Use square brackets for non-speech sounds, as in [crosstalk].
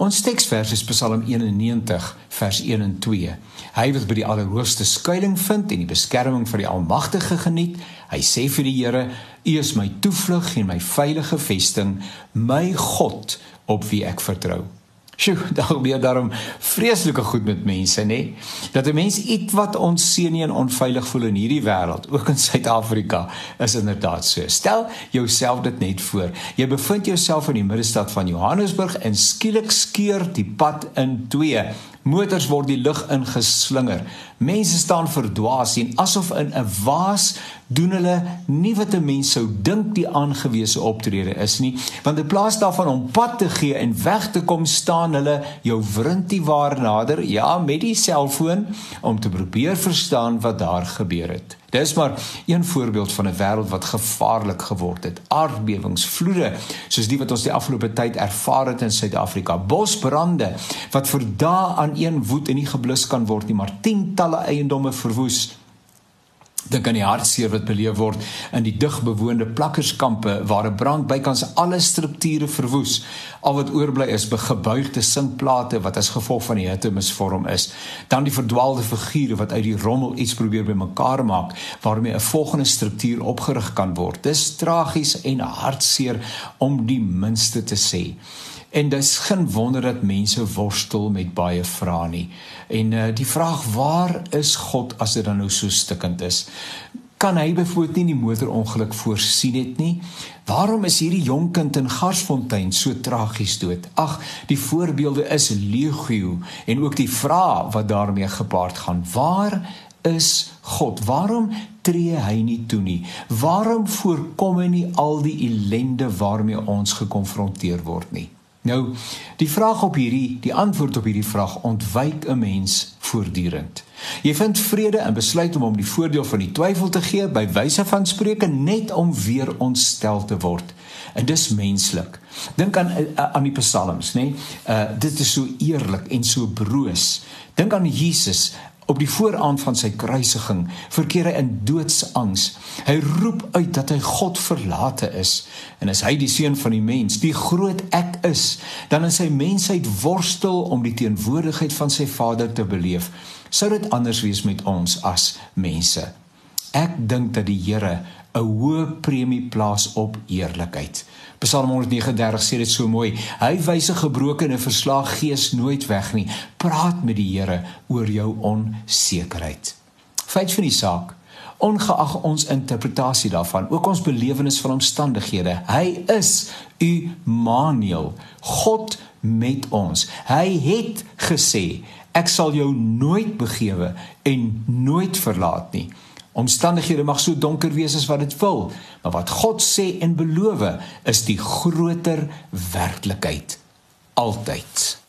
Ons teksvers is Psalm 91 vers 1 en 2. Hy wat by die Allerhoogste skuilings vind en die beskerming van die Almagtige geniet, hy sê vir die Here: U is my toevlug en my veilige vesting, my God op wie ek vertrou. [laughs] Sjoe, daar gebeur daarom vreeslike goed met mense, nê? Dat 'n mens ietwat onseën en onveilig voel in hierdie wêreld, ook in Suid-Afrika, is inderdaad so. Stel jouself dit net voor. Jy bevind jouself in die middestad van Johannesburg en skielik skeur die pad in twee. Motors word die lug ingeslinger. Mense staan verdwaas en asof in 'n waas doen hulle nie wat 'n mens sou dink die aangewese optrede is nie, want in plaas daarvan om pad te gee en weg te kom, staan hulle jou wrintie waar nader, ja, met die selfoon om te probeer verstaan wat daar gebeur het. Dis maar een voorbeeld van 'n wêreld wat gevaarlik geword het. Aardbewings, vloede, soos die wat ons die afgelope tyd ervaar het in Suid-Afrika, bosbrande wat vir dae aan een woed en nie geblus kan word nie, maar tientalle eiendomme verwoes dink aan die hartseer wat beleef word in die digbewoonde plakkerskampe waar 'n brand bykans alle strukture verwoes. Al wat oorbly is gebuigde sinkplate wat as gevolg van die hitte misvorm is. Dan die verdwaalde figure wat uit die rommel iets probeer bymekaar maak waarmee 'n volgende struktuur opgerig kan word. Dis tragies en hartseer om die minste te sê. En dis geen wonder dat mense worstel met baie vrae nie. En uh, die vraag waar is God as dit dan nou so stikkend is? Kan hy byvoorbeeld nie die motorongeluk voorsien het nie? Waarom is hierdie jong kind in Garsfontein so tragies dood? Ag, die voorbeelde is legio en ook die vrae wat daarmee gepaard gaan. Waar is God? Waarom tree hy nie toe nie? Waarom voorkom hy nie al die ellende waarmee ons gekonfronteer word nie? Nou, die vraag op hierdie, die antwoord op hierdie vraag ontwyk 'n mens voortdurend. Jy vind vrede en besluit om hom die voordeel van die twyfel te gee by wyse van spreuke net om weer ontstel te word. En dis menslik. Dink aan aan die psalms, nê? Nee? Uh dit is so eerlik en so broos. Dink aan Jesus op die vooraand van sy kruisiging verkeer hy in doodsangs. Hy roep uit dat hy God verlate is en as hy die seun van die mens, die groot ek is, dan in sy mensheid worstel om die teenwoordigheid van sy Vader te beleef. Sou dit anders wees met ons as mense? Ek dink dat die Here 'n hoë premie plaas op eerlikheid. Psalm 139 sê dit so mooi. Hy wys 'n gebroke en verslaag gees nooit weg nie. Praat met die Here oor jou onsekerheid. Feit van die saak, ongeag ons interpretasie daarvan, ook ons belewenis van omstandighede, hy is Immanuel, God met ons. Hy het gesê, ek sal jou nooit begewe en nooit verlaat nie. Omstandighede mag so donker wees as wat dit wil, maar wat God sê en beloof is die groter werklikheid altyd.